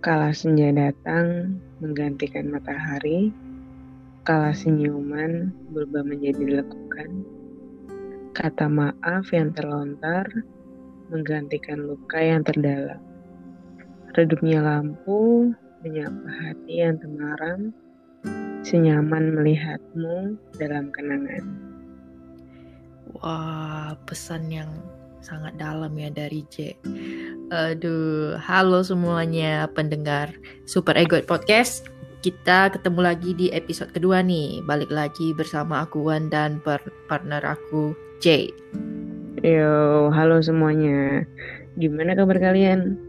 Kala senja datang menggantikan matahari, kala senyuman berubah menjadi lekukan, kata maaf yang terlontar menggantikan luka yang terdalam. Redupnya lampu menyapa hati yang temaram, senyaman melihatmu dalam kenangan. Wah, pesan yang sangat dalam ya dari J. Aduh, halo semuanya pendengar Super Ego Podcast. Kita ketemu lagi di episode kedua nih. Balik lagi bersama aku Wan dan partner aku J. Yo, halo semuanya. Gimana kabar kalian?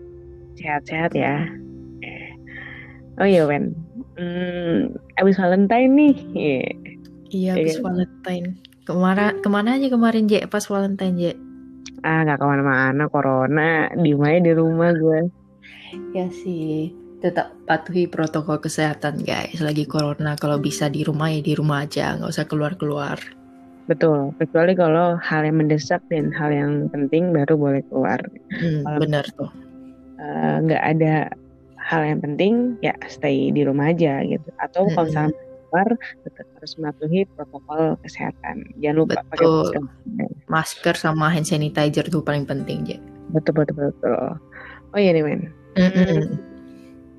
Sehat-sehat ya? Oh iya, Wen. Hmm, abis Valentine nih. Yeah. Iya, abis yeah. Valentine. Ke mana ke mana aja kemarin J pas Valentine J? Ah nggak ke mana-mana corona di mana di rumah gue. Ya sih tetap patuhi protokol kesehatan guys lagi corona kalau bisa di rumah ya di rumah aja nggak usah keluar-keluar. Betul kecuali kalau hal yang mendesak dan hal yang penting baru boleh keluar. Hmm, benar tuh. Eh, nggak uh, ada hal yang penting ya stay di rumah aja gitu atau kalau misalnya keluar tetap harus mematuhi protokol kesehatan. Jangan lupa betul. pakai masker. Masker sama hand sanitizer itu paling penting, ya. Betul betul betul. Oh iya nih, men. Mm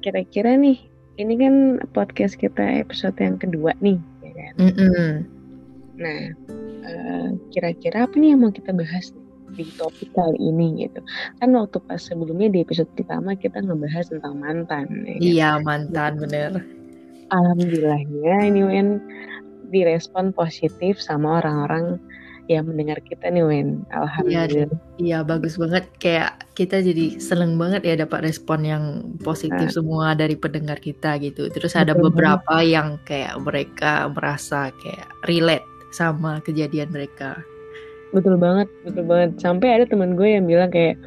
Kira-kira nih, ini kan podcast kita episode yang kedua nih, ya kan? Mm -mm. Nah, uh, kira-kira apa nih yang mau kita bahas nih? di topik kali ini gitu kan waktu pas sebelumnya di episode pertama kita ngebahas tentang mantan ya kan? iya mantan bener alhamdulillahnya ini Wen direspon positif sama orang-orang yang mendengar kita nih Wen alhamdulillah. Iya, iya bagus banget. Kayak kita jadi seneng banget ya dapat respon yang positif nah. semua dari pendengar kita gitu. Terus ada beberapa yang kayak mereka merasa kayak relate sama kejadian mereka. Betul banget betul banget. Sampai ada teman gue yang bilang kayak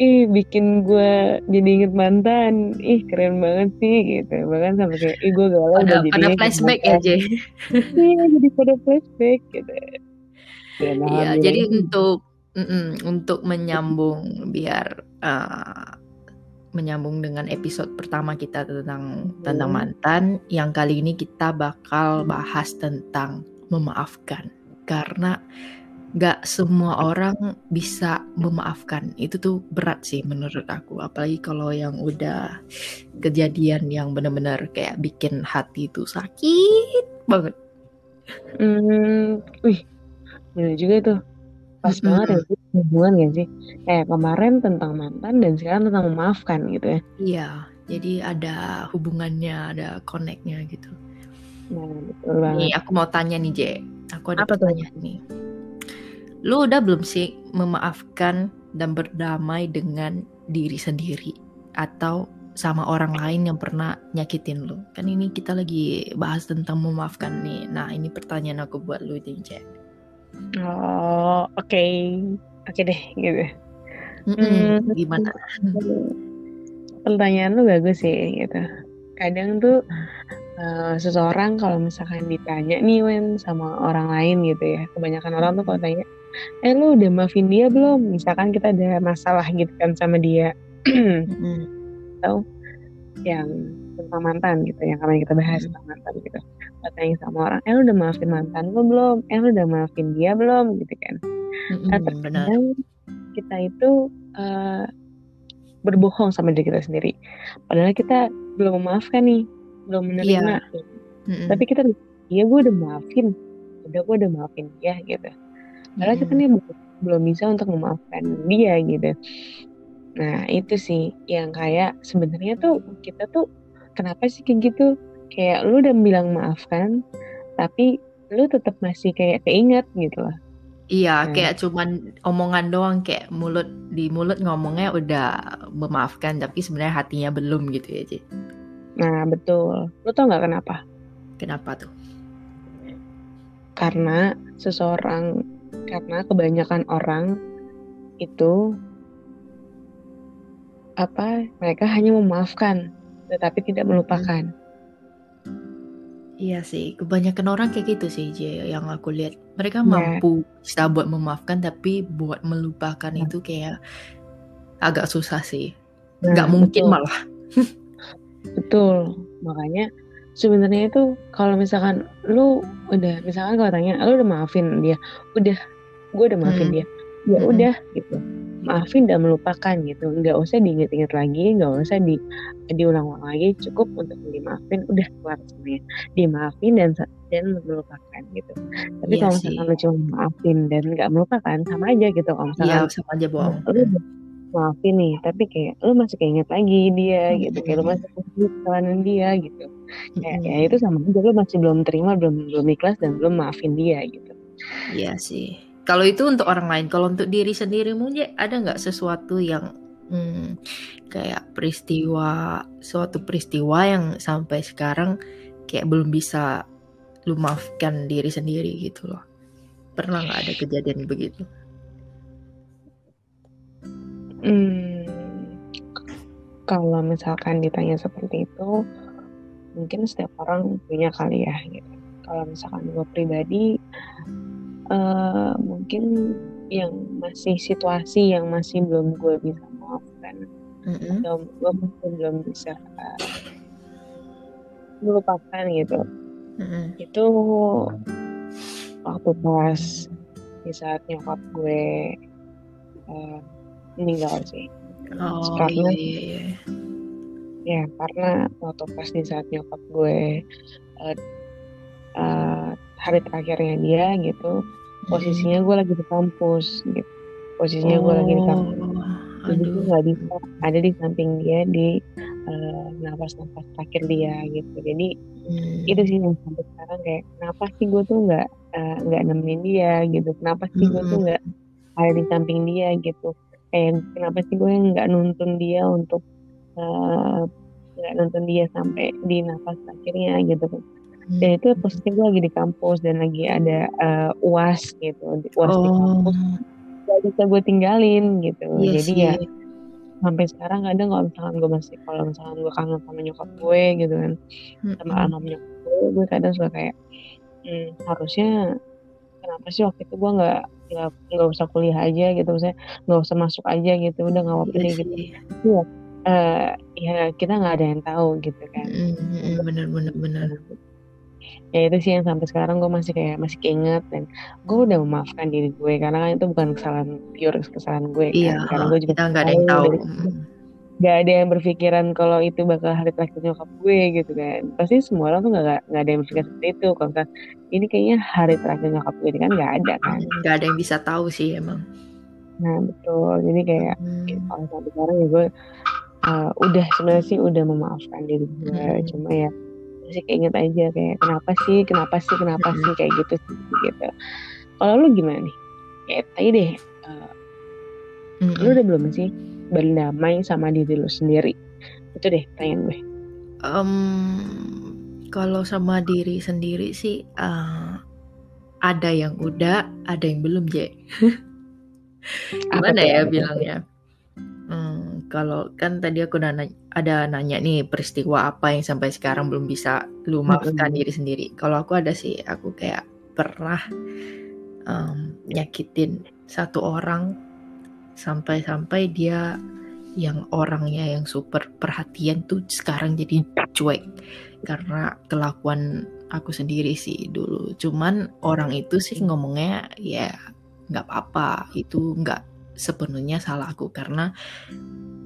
ih bikin gue jadi inget mantan. Ih keren banget sih gitu. Bahkan sampai kayak ih gue galau pada, udah pada flashback ya Jay iya jadi pada flashback gitu. Iya jadi untuk mm -mm, untuk menyambung biar uh, menyambung dengan episode pertama kita tentang hmm. tentang mantan yang kali ini kita bakal bahas tentang memaafkan. Karena gak semua orang bisa memaafkan. Itu tuh berat sih menurut aku. Apalagi kalau yang udah kejadian yang benar-benar kayak bikin hati itu sakit banget. Hmm wih bener juga tuh pas mm -hmm. banget ya hubungan gak sih? Kayak kemarin tentang mantan dan sekarang tentang memaafkan gitu ya. Iya jadi ada hubungannya ada koneknya gitu. Nah betul banget. nih aku mau tanya nih J. Aku ada Apa pertanyaan tuh? nih Lu udah belum sih memaafkan dan berdamai dengan diri sendiri atau sama orang lain yang pernah nyakitin lu? Kan ini kita lagi bahas tentang memaafkan nih. Nah, ini pertanyaan aku buat lu nih, Cek. Oh, oke. Okay. Oke okay deh, gitu. Mm -mm, hmm, gimana? Pertanyaan lu bagus sih, gitu. Kadang tuh uh, seseorang kalau misalkan ditanya nih Wen sama orang lain gitu ya kebanyakan orang tuh kalau tanya eh lu udah maafin dia belum? Misalkan kita ada masalah gitu kan sama dia. Atau yang tentang mantan gitu yang kemarin kita bahas tentang mantan gitu. Tanya sama orang eh lu udah maafin mantan lu belum? Eh lu udah maafin dia belum? Gitu kan. Nah, terkadang kita itu uh, berbohong sama diri kita sendiri. Padahal kita belum memaafkan nih belum menerima yeah. gitu. mm-hmm. tapi kita iya gue udah maafin. Udah gue udah maafin dia gitu padahal kita nih belum bisa untuk memaafkan dia gitu nah itu sih yang kayak sebenarnya tuh kita tuh kenapa sih kayak gitu kayak lu udah bilang maafkan tapi lu tetap masih kayak keinget gitu loh Iya, nah. kayak cuman omongan doang kayak mulut di mulut ngomongnya udah memaafkan tapi sebenarnya hatinya belum gitu ya, Ci. Nah, betul. Lo tau gak kenapa? Kenapa tuh? Karena seseorang, karena kebanyakan orang itu apa mereka hanya memaafkan tetapi tidak melupakan. Iya sih, kebanyakan orang kayak gitu sih, J, yang aku lihat. Mereka yeah. mampu bisa buat memaafkan, tapi buat melupakan yeah. itu kayak agak susah sih. Nah, Gak mungkin betul. malah. betul makanya sebenarnya itu kalau misalkan lu udah misalkan kalau tanya lu udah maafin dia? Udah gue udah maafin hmm. dia. Ya hmm. udah gitu. Maafin dan melupakan gitu. Nggak usah diinget-inget lagi nggak usah di diulang-ulang lagi cukup untuk dimaafin. Udah keluar semuanya dimaafin dan dan melupakan gitu. Tapi iya kalau misalkan lu cuma maafin dan nggak melupakan sama aja gitu. Kalau misalkan iya, sama aja bohong lu maafin nih tapi kayak lu masih keinget lagi dia gitu kayak lu masih kesalahan dia gitu. Kayak ya itu sama aja lu masih belum terima belum belum ikhlas dan belum maafin dia gitu. Iya sih. Kalau itu untuk orang lain kalau untuk diri sendiri mungkin ada nggak sesuatu yang hmm, kayak peristiwa suatu peristiwa yang sampai sekarang kayak belum bisa lu maafkan diri sendiri gitu loh? Pernah nggak ada kejadian begitu Hmm, kalau misalkan ditanya seperti itu, mungkin setiap orang punya kali ya gitu. Kalau misalkan gue pribadi, uh, mungkin yang masih situasi yang masih belum gue bisa maafkan, mm-hmm. atau gue masih belum bisa uh, melupakan gitu. Mm-hmm. Itu waktu pas di saat nyokap gue uh, meninggal sih. Oh karena, iya, iya, iya. Ya karena waktu pas di saat nyokap gue uh, uh, hari terakhirnya dia gitu, posisinya gue lagi di kampus gitu. Posisinya oh, gue lagi di kampus. Jadi gue nggak bisa ada di samping dia di uh, nafas-nafas terakhir dia gitu. Jadi hmm. itu sih yang sampai sekarang kayak kenapa sih gue tuh nggak nggak uh, nemenin dia gitu. Kenapa sih gue tuh nggak ada di samping dia gitu kayak kenapa sih gue nggak nuntun dia untuk eh, nggak uh, nuntun dia sampai di nafas akhirnya gitu kan dan itu hmm. posisi gue lagi di kampus dan lagi ada uh, uas gitu uas oh. di kampus gak bisa gue tinggalin gitu yes, iya jadi ya sampai sekarang kadang kalau misalkan gue masih kalau misalkan gue kangen sama nyokap gue gitu kan hmm. sama almarhum nyokap gue gue kadang suka kayak hmm, harusnya kenapa sih waktu itu gue nggak nggak nggak usah kuliah aja gitu misalnya nggak usah masuk aja gitu udah nggak apa-apa deh gitu. ya uh, ya kita nggak ada yang tahu gitu kan. Mm, bener bener bener ya itu sih yang sampai sekarang gue masih kayak masih keinget dan gue udah memaafkan diri gue karena kan itu bukan kesalahan pure kesalahan gue kan. Iya, karena gue juga nggak ada yang tahu. dari, gak ada yang berpikiran kalau itu bakal hari terakhir nyokap gue gitu kan. Pasti semua orang tuh gak, gak ada yang berpikir seperti itu. Kalau kan ini kayaknya hari terakhir nyokap gue ini kan gak ada kan. Gak ada yang bisa tahu sih emang. Nah betul. Jadi kayak hmm. kalau sampai sekarang ya gue uh, udah sebenarnya sih udah memaafkan diri gue. Hmm. cuma ya masih keinget aja kayak kenapa sih kenapa sih kenapa hmm. sih? kayak gitu gitu. Kalau lu gimana nih? Kayak tadi deh uh, hmm. lu udah belum sih berdamai sama diri lu sendiri. Itu deh pertanyaan gue. Um, kalau sama diri sendiri sih uh, ada yang udah ada yang belum J. Gimana ya bilangnya? Hmm, kalau kan tadi aku nanya, ada nanya nih peristiwa apa yang sampai sekarang belum bisa lu maafkan diri sendiri. Kalau aku ada sih aku kayak pernah um, nyakitin satu orang sampai-sampai dia yang orangnya yang super perhatian tuh sekarang jadi cuek. Karena kelakuan aku sendiri sih dulu. Cuman orang itu sih ngomongnya ya nggak apa-apa. Itu nggak sepenuhnya salah aku. Karena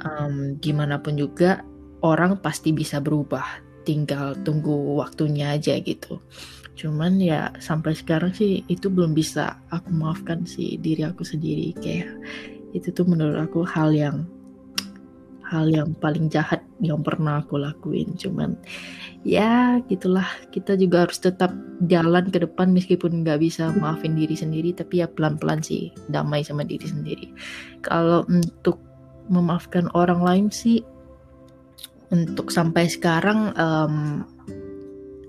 um, gimana pun juga orang pasti bisa berubah. Tinggal tunggu waktunya aja gitu. Cuman ya sampai sekarang sih itu belum bisa aku maafkan sih diri aku sendiri. Kayak itu tuh menurut aku hal yang hal yang paling jahat yang pernah aku lakuin. Cuman ya gitulah. Kita juga harus tetap jalan ke depan meskipun nggak bisa maafin diri sendiri tapi ya pelan-pelan sih damai sama diri sendiri. Kalau untuk memaafkan orang lain sih untuk sampai sekarang um,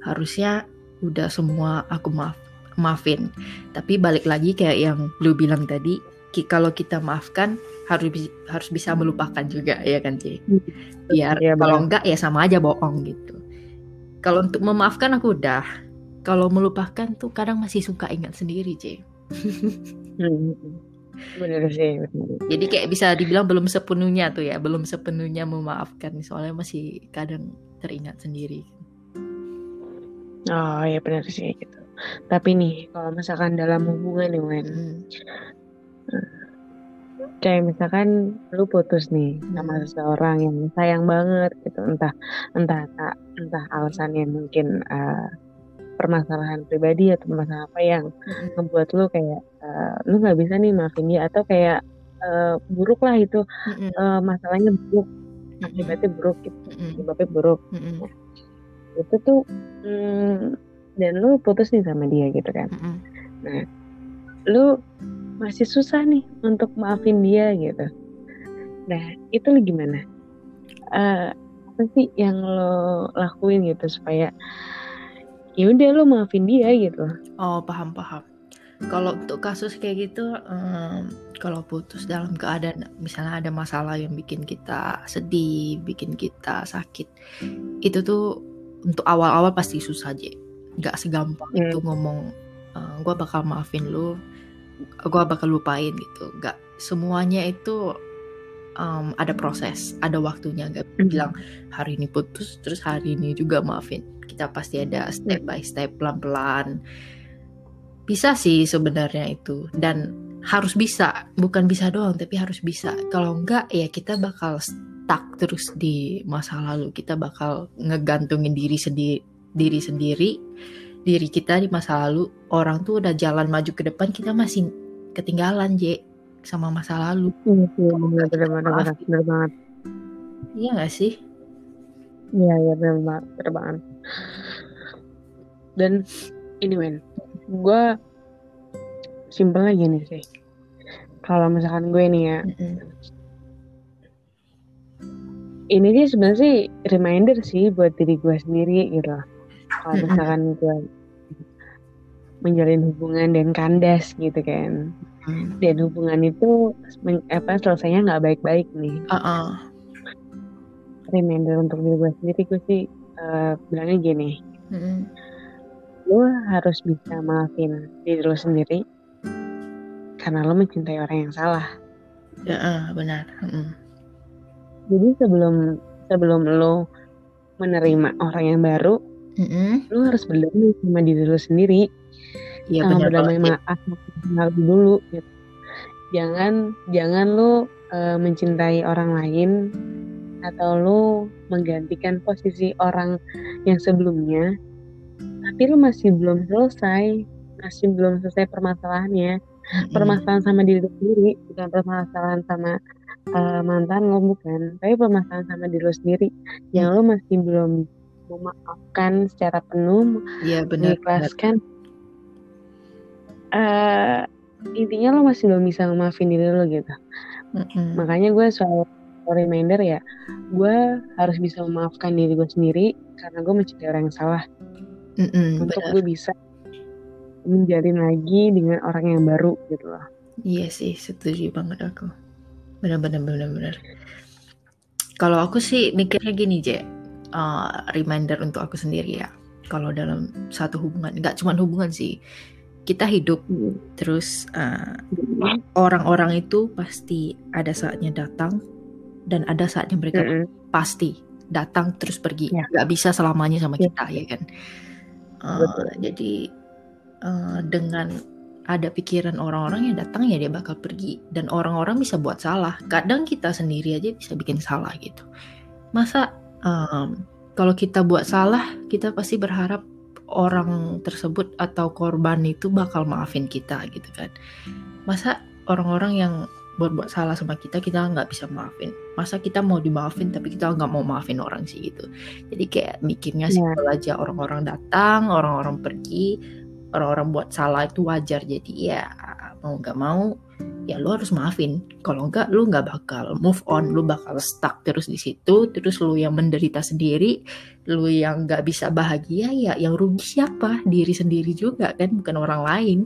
harusnya udah semua aku maaf maafin. Tapi balik lagi kayak yang lu bilang tadi kalau kita maafkan harus harus bisa melupakan juga ya kan Ci hmm. biar ya, kalau enggak ya sama aja bohong gitu kalau untuk memaafkan aku udah kalau melupakan tuh kadang masih suka ingat sendiri C hmm. benar sih jadi kayak bisa dibilang belum sepenuhnya tuh ya belum sepenuhnya memaafkan soalnya masih kadang teringat sendiri. Oh ya benar sih gitu. Tapi nih kalau misalkan dalam hubungan nih Wen, hmm. Kayak misalkan lu putus nih sama seseorang yang sayang banget gitu, entah entah tak entah alasannya mungkin uh, permasalahan pribadi atau masalah apa yang membuat lu kayak uh, lu nggak bisa nih maafin dia atau kayak uh, buruk lah itu uh, masalahnya buruk akibatnya buruk gitu akibatnya buruk. Nah, itu tuh hmm, dan lu putus nih sama dia gitu kan. Nah lu masih susah nih untuk maafin dia gitu. Nah itu lu gimana? Uh, apa sih yang lo lakuin gitu supaya ya udah lo maafin dia gitu? Oh paham paham. Kalau untuk kasus kayak gitu um, kalau putus dalam keadaan misalnya ada masalah yang bikin kita sedih bikin kita sakit itu tuh untuk awal-awal pasti susah aja nggak segampang hmm. itu ngomong uh, eh, gue bakal maafin lu gue bakal lupain gitu. Nggak semuanya itu um, ada proses ada waktunya. Nggak hmm. bilang hari ini putus terus hari ini juga maafin. Kita pasti ada step by step pelan-pelan. Bisa sih sebenarnya itu. Dan harus bisa. Bukan bisa doang tapi harus bisa. Kalau enggak ya kita bakal stuck terus di masa lalu. Kita bakal ngegantungin diri sendiri diri sendiri diri kita di masa lalu orang tuh udah jalan maju ke depan kita masih ketinggalan J sama masa lalu. Iya benar benar benar benar banget. Iya gak sih? Iya iya benar banget benar banget. Dan ini men gue simpelnya gini sih kalau misalkan gue nih ya. Mm-hmm. ini sih sebenarnya sih reminder sih buat diri gue sendiri gitu kalau misalkan gue menjalin hubungan dan kandas gitu kan mm. dan hubungan itu apa selesainya nggak baik-baik nih uh-uh. reminder untuk diri gue sendiri gue sih uh, bilangnya gini mm lo harus bisa maafin diri lo sendiri karena lo mencintai orang yang salah. Ya, uh, benar. Mm. Jadi sebelum sebelum lo menerima orang yang baru, mm -hmm. lo harus berdamai sama diri lo sendiri. Iya benar. Berdamai maaf dulu. Gitu. Jangan jangan lo uh, mencintai orang lain atau lo menggantikan posisi orang yang sebelumnya tapi lu masih belum selesai masih belum selesai permasalahannya hmm. permasalahan sama diri lu sendiri bukan permasalahan sama uh, mantan lo bukan tapi permasalahan sama diri lu sendiri hmm. yang lo masih belum memaafkan secara penuh ya, benar, mengikhlaskan uh, intinya lo masih belum bisa memaafin diri lo gitu hmm. makanya gue selalu reminder ya gue harus bisa memaafkan diri gue sendiri karena gue mencintai orang yang salah Mm-mm, untuk gue bisa menjalin lagi dengan orang yang baru gitu loh. Iya sih, setuju banget aku. Benar-benar benar-benar. Kalau aku sih mikirnya gini, Je. Uh, reminder untuk aku sendiri ya. Kalau dalam satu hubungan, nggak cuma hubungan sih. Kita hidup, mm. terus uh, orang-orang itu pasti ada saatnya datang dan ada saatnya mereka mm -hmm. pasti datang terus pergi. Yeah. Gak bisa selamanya sama yeah. kita ya kan. Uh, jadi uh, dengan ada pikiran orang-orang yang datang ya dia bakal pergi dan orang-orang bisa buat salah. Kadang kita sendiri aja bisa bikin salah gitu. Masa um, kalau kita buat salah, kita pasti berharap orang tersebut atau korban itu bakal maafin kita gitu kan. Masa orang-orang yang buat-buat salah sama kita kita nggak bisa maafin masa kita mau dimaafin tapi kita nggak mau maafin orang sih gitu jadi kayak mikirnya sih yeah. aja orang-orang datang orang-orang pergi orang-orang buat salah itu wajar jadi ya mau nggak mau ya lu harus maafin kalau nggak lu nggak bakal move on lu bakal stuck terus di situ terus lu yang menderita sendiri lu yang nggak bisa bahagia ya yang rugi siapa diri sendiri juga kan bukan orang lain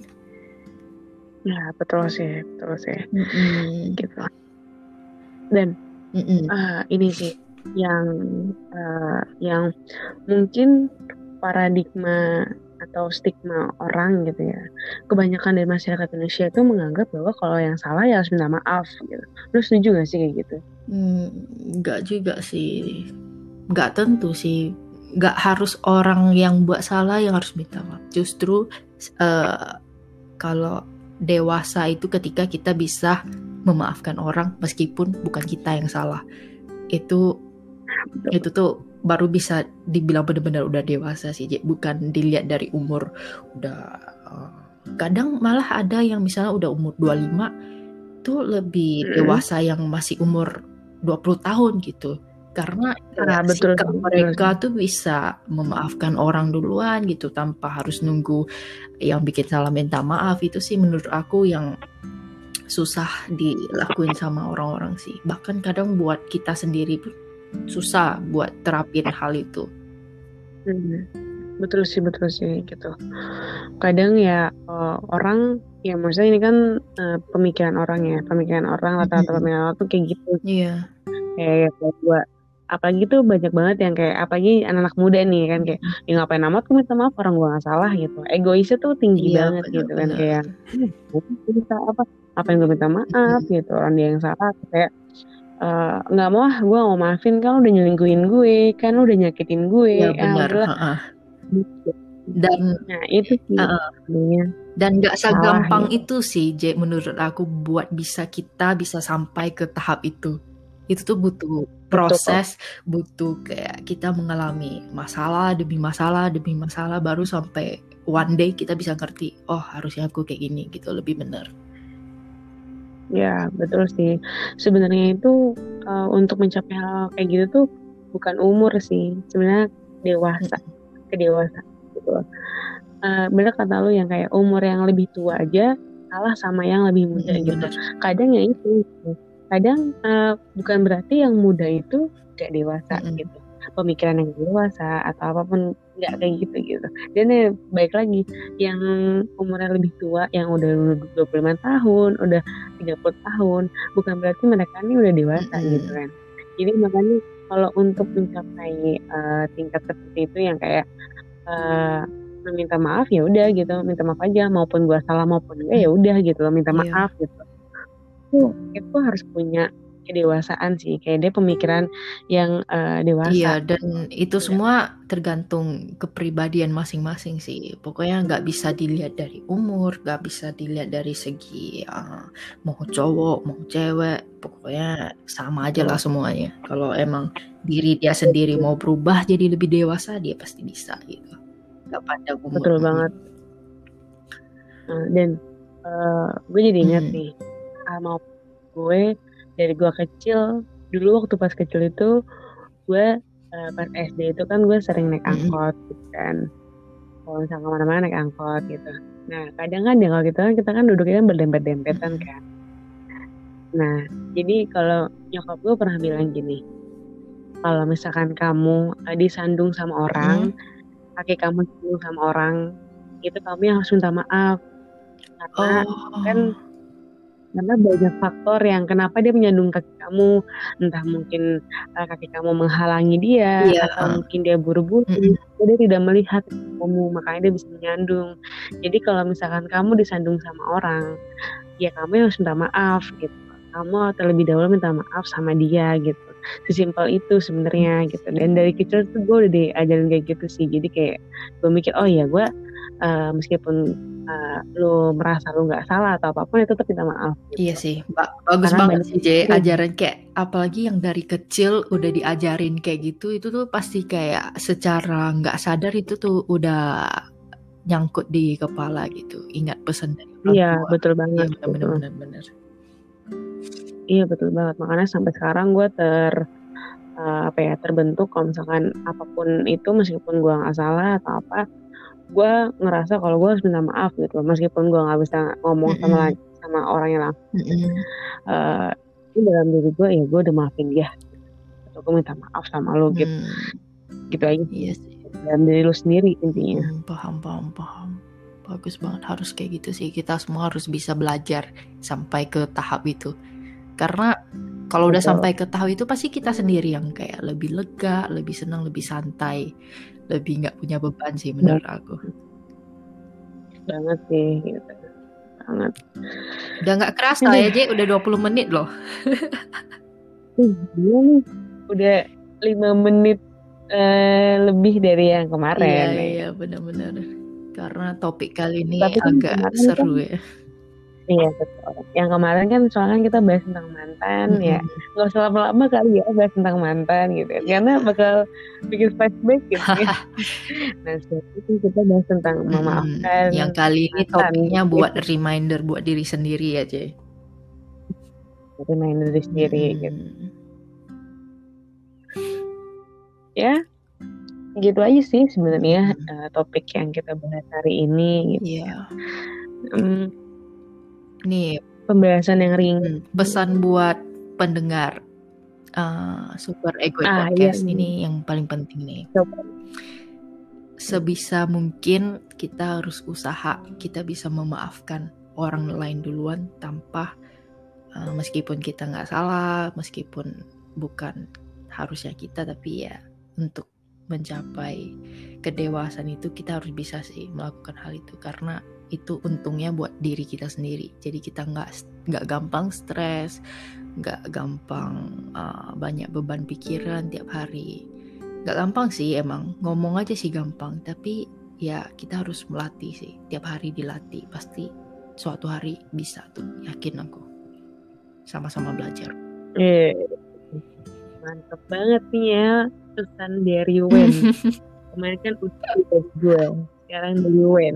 Ya betul sih, betul sih. Mm-hmm. Gitu. Dan mm-hmm. uh, ini sih yang uh, yang mungkin paradigma atau stigma orang gitu ya. Kebanyakan dari masyarakat Indonesia itu menganggap bahwa kalau yang salah ya harus minta maaf gitu. Lu setuju gak sih kayak gitu? Hmm, enggak juga sih. nggak tentu sih nggak harus orang yang buat salah yang harus minta maaf justru uh, kalau dewasa itu ketika kita bisa memaafkan orang meskipun bukan kita yang salah itu itu tuh baru bisa dibilang benar-benar udah dewasa sih bukan dilihat dari umur udah uh, kadang malah ada yang misalnya udah umur 25 tuh lebih hmm. dewasa yang masih umur 20 tahun gitu. Karena nah, betul, sikap betul, mereka tuh bisa memaafkan orang duluan gitu tanpa harus nunggu yang bikin salah minta maaf. Itu sih menurut aku yang susah dilakuin sama orang-orang sih. Bahkan kadang buat kita sendiri susah buat terapin hal itu. Hmm, betul sih betul sih gitu. Kadang ya uh, orang ya maksudnya ini kan uh, pemikiran orang ya pemikiran orang rata-rata pemikiran orang tuh kayak gitu. Iya. Yeah. kayak gue apalagi tuh banyak banget yang kayak apalagi anak-anak muda nih kan kayak ya ngapain amat aku minta maaf orang gue gak salah gitu. Egoisnya tuh tinggi iya, banget bener, gitu kan kayak minta apa apa yang gue minta maaf gitu. Orang dia yang salah kayak nggak uh, mau ah gue gak mau maafin kan udah nyelingkuhin gue kan udah nyakitin gue ya, benar. Uh -uh. dan nah itu sih uh, dan nggak segampang ya. itu sih J menurut aku buat bisa kita bisa sampai ke tahap itu itu tuh butuh proses Betul. butuh kayak kita mengalami masalah demi masalah demi masalah baru sampai one day kita bisa ngerti oh harusnya aku kayak gini gitu lebih benar ya betul sih. Sebenarnya itu uh, untuk mencapai hal kayak gitu tuh bukan umur sih. Sebenarnya dewasa hmm. kedewasa gitu. Uh, bener kata lu yang kayak umur yang lebih tua aja kalah sama yang lebih muda hmm, gitu. kadang ya itu gitu kadang uh, bukan berarti yang muda itu gak dewasa mm-hmm. gitu. Pemikiran yang dewasa atau apa pun nggak kayak gitu gitu. Dan ya, baik lagi yang umurnya lebih tua yang udah 25 tahun udah 30 tahun bukan berarti mereka ini udah dewasa mm-hmm. gitu kan. Jadi makanya kalau untuk mencapai uh, tingkat seperti itu yang kayak uh, meminta maaf ya udah gitu. Minta maaf aja maupun gua salah maupun enggak ya udah gitu loh minta yeah. maaf gitu. Itu itu harus punya kedewasaan sih kayak dia pemikiran yang uh, dewasa. Iya dan itu semua tergantung kepribadian masing-masing sih. Pokoknya nggak bisa dilihat dari umur nggak bisa dilihat dari segi uh, mau cowok mau cewek pokoknya sama aja lah semuanya. Kalau emang diri dia sendiri mau berubah jadi lebih dewasa dia pasti bisa gitu. Nggak pada umur betul banget. Uh, dan uh, gue jadi ingat hmm. nih sama gue dari gue kecil dulu waktu pas kecil itu gue uh, pas SD itu kan gue sering naik angkot gitu kan. Kalau misalnya ke mana-mana naik angkot gitu. Nah kadang kan ya kalau kita kan kita kan duduknya kan berdempet-dempetan kan. Nah jadi kalau nyokap gue pernah bilang gini kalau misalkan kamu uh, disandung sama orang hmm. kaki kamu disandung sama orang itu kamu yang harus minta maaf. Karena oh. kan karena banyak faktor yang kenapa dia menyandung kaki kamu. Entah mungkin uh, kaki kamu menghalangi dia yeah. atau mungkin dia buru-buru mm -hmm. dia tidak melihat kamu makanya dia bisa menyandung. Jadi kalau misalkan kamu disandung sama orang ya kamu harus minta maaf gitu. Kamu terlebih dahulu minta maaf sama dia gitu. Sesimpel itu sebenarnya gitu. Dan dari kecil tuh gue udah diajarin kayak gitu sih. Jadi kayak gue mikir oh ya gue uh, meskipun uh, lu merasa lu nggak salah atau apa pun itu tetap minta maaf. Gitu. Iya sih, ba bagus Karena banget sih J. Ajaran kayak apalagi yang dari kecil udah diajarin kayak gitu itu tuh pasti kayak secara nggak sadar itu tuh udah nyangkut di kepala gitu. Ingat pesan dari orang Iya tua. betul banget. Iya benar-benar benar. Iya betul banget. Makanya sampai sekarang gue ter uh, apa ya terbentuk kalau misalkan apa pun itu meskipun gue nggak salah atau apa gue ngerasa kalau gue harus minta maaf gitu meskipun gue nggak bisa ngomong mm -hmm. sama sama orang yang langsung mm -hmm. uh, ini dalam diri gue ya gue udah maafin dia. Atau gue minta maaf sama lo gitu. Mm. gitu aja. Iya sih. Dalam diri lo sendiri intinya. Mm, paham paham paham. Bagus banget harus kayak gitu sih. Kita semua harus bisa belajar sampai ke tahap itu. Karena kalau udah sampai ke tahap itu pasti kita sendiri yang kayak lebih lega lebih senang lebih santai lebih nggak punya beban sih menurut aku banget sih gitu banget udah nggak kerasa ya J udah 20 menit loh iya udah lima menit uh, lebih dari yang kemarin. Iya, ya. iya benar-benar. Karena topik kali ini Tapi agak seru kan, ya. Iya betul. Yang kemarin kan soalnya kita bahas tentang mantan mm -hmm. ya. Gak usah lama-lama kali ya bahas tentang mantan gitu. Ya. Karena bakal bikin flashback gitu ya. nah seperti kita bahas tentang memaafkan. Yang kali ini topiknya gitu. buat reminder buat diri sendiri ya, Jay. Reminder diri sendiri hmm. gitu. Ya, gitu aja sih sebenarnya hmm. uh, topik yang kita bahas hari ini gitu. Iya. Um, Nih, pembahasan yang ringan. Hmm, pesan buat pendengar uh, Super Ego ah, iya, Podcast iya. ini yang paling penting nih. Coba. Sebisa mungkin kita harus usaha kita bisa memaafkan orang lain duluan tanpa uh, meskipun kita nggak salah, meskipun bukan harusnya kita tapi ya untuk mencapai kedewasaan itu kita harus bisa sih melakukan hal itu karena itu untungnya buat diri kita sendiri. Jadi kita nggak nggak gampang stres nggak gampang uh, banyak beban pikiran tiap hari. Nggak gampang sih emang ngomong aja sih gampang tapi ya kita harus melatih sih. Tiap hari dilatih pasti suatu hari bisa tuh yakin aku. Sama-sama belajar. Eh mantap banget nih ya pesan dari Wen. Kemarin kan udah gue sekarang dari Wen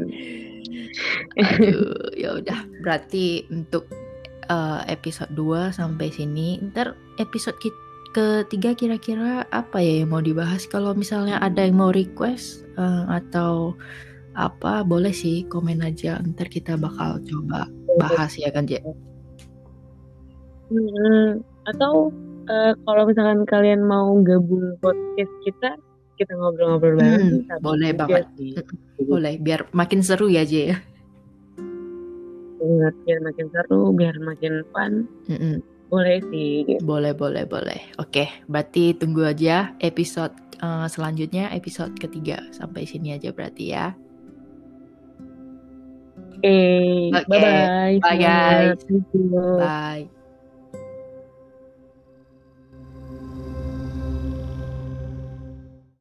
Aduh, ya udah. Berarti untuk uh, episode 2 sampai sini. Ntar episode ketiga kira-kira apa ya yang mau dibahas? Kalau misalnya ada yang mau request uh, atau apa, boleh sih komen aja. Ntar kita bakal coba bahas ya kan, Je? Hmm, atau uh, kalau misalkan kalian mau gabung podcast kita, kita ngobrol-ngobrol bareng. Hmm, boleh banget. Boleh, biar makin seru ya, Je. Biar makin seru, biar makin fun. Mm -mm. Boleh sih. Gitu. Boleh, boleh, boleh. Oke, berarti tunggu aja episode uh, selanjutnya, episode ketiga. Sampai sini aja berarti ya. Oke, okay. bye-bye. Bye, guys. Bye.